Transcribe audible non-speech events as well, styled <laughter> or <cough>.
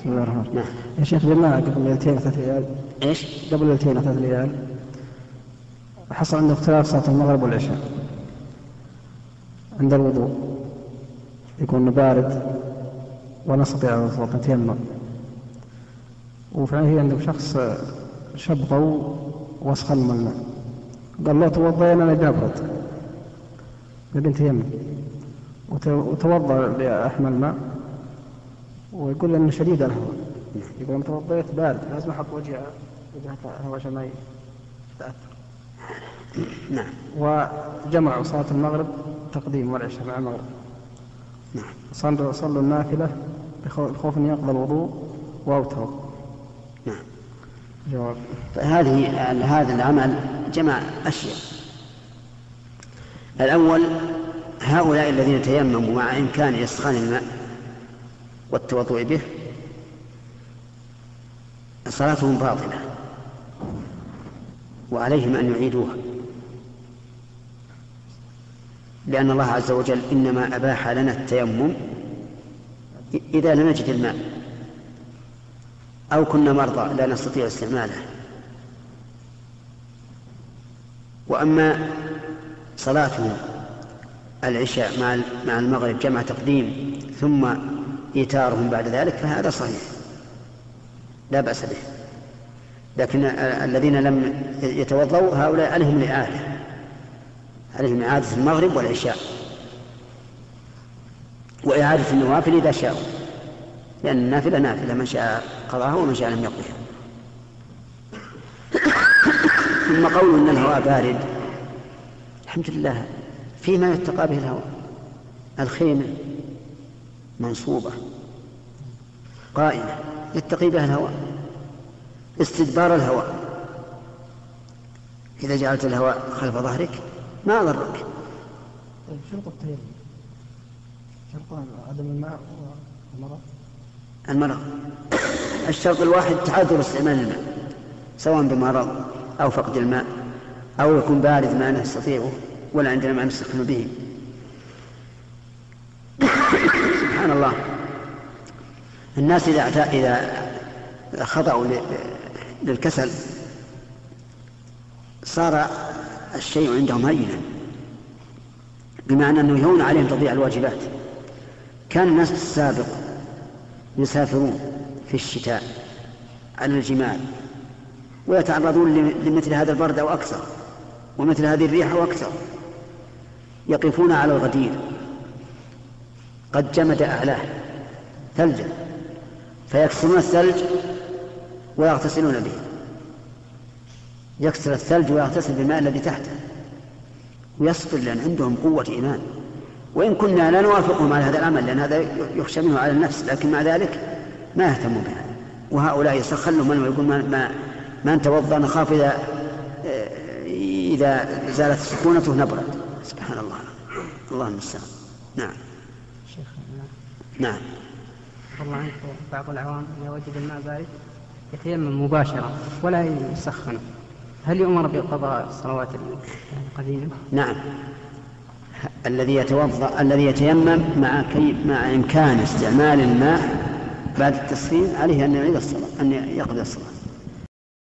بسم الله الرحمن الرحيم. نعم. يا شيخ جماعة قبل ليلتين ثلاث ليال إيش؟ قبل ليلتين ثلاث ليال حصل عنده اختلاف صلاة المغرب والعشاء. عند الوضوء. يكون بارد. ولا نستطيع نتيمم وفعلا هي عندك شخص شبغه وسخن من الماء قال له توضأ أنا جابرد قال انت يمن وتوضأ لأحمل ماء ويقول انه شديد الهواء. يقول لما توضيت بارد لازم أحط وجهه وجهه الهواء عشان ما يتاثر نعم. وجمعوا صلاة المغرب تقديم والعشاء مع المغرب. نعم. صلوا صلوا النافلة بخوف أن يقضى الوضوء واوتروا نعم. جواب. فهذه هذا العمل جمع أشياء. الأول هؤلاء الذين تيمموا مع إمكان إسخان الماء والتوضؤ به صلاتهم باطلة وعليهم أن يعيدوها. لأن الله عز وجل إنما أباح لنا التيمم إذا لم نجد الماء. أو كنا مرضى لا نستطيع استعماله. وأما صلاة العشاء مع المغرب جمع تقديم ثم إيتارهم بعد ذلك فهذا صحيح. لا بأس به. لكن الذين لم يتوضأوا هؤلاء عليهم الإعادة عليهم إعادة المغرب والعشاء؟ وإعادة النوافل إذا شاءوا. لأن النافلة نافلة من شاء قضاها ومن شاء لم يقضيها <coughs> ثم قول إن الهواء بارد. الحمد لله فيما يتقى به الهواء. الخيمة. منصوبة. قائمه يتقي بها الهواء استدبار الهواء إذا جعلت الهواء خلف ظهرك ما ضرك؟ طيب شرط التيمم شرط عدم الماء والمرض؟ المرض. الشرط الواحد تعذر استعمال الماء سواء بمرض أو فقد الماء أو يكون بارد ما نستطيعه ولا عندنا ما نستخدم به. سبحان الله. الناس إذا إذا خضعوا للكسل صار الشيء عندهم هينا. بمعنى أنه يهون عليهم تضييع الواجبات. كان الناس السابق يسافرون في الشتاء على الجمال ويتعرضون لمثل هذا البرد أو أكثر ومثل هذه الريح أو أكثر. يقفون على الغدير. قد جمد أعلاه ثلجا فيكسرون الثلج ويغتسلون به. يكسر الثلج ويغتسل بالماء الذي تحته. ويصبر لأن عندهم قوة إيمان. وإن كنا لا نوافقهم على هذا العمل لأن هذا يخشى منه على النفس لكن مع ذلك ما يهتموا بها وهؤلاء يسخلوا من ويقول ما, ما من توضأ نخاف إذا إذا زالت سكونته نبرد. سبحان الله. الله المستعان نعم. نعم. الله عنك بعض العوام إذا وجد الماء بارد. يتيمم مباشرة ولا يسخنه هل يؤمر بقضاء الصلوات القديمة؟ نعم. الذي يتوضا الذي يتيمم مع كي مع إمكان استعمال الماء بعد التسخين عليه أن يعيد الصلاة أن يقضي الصلاة.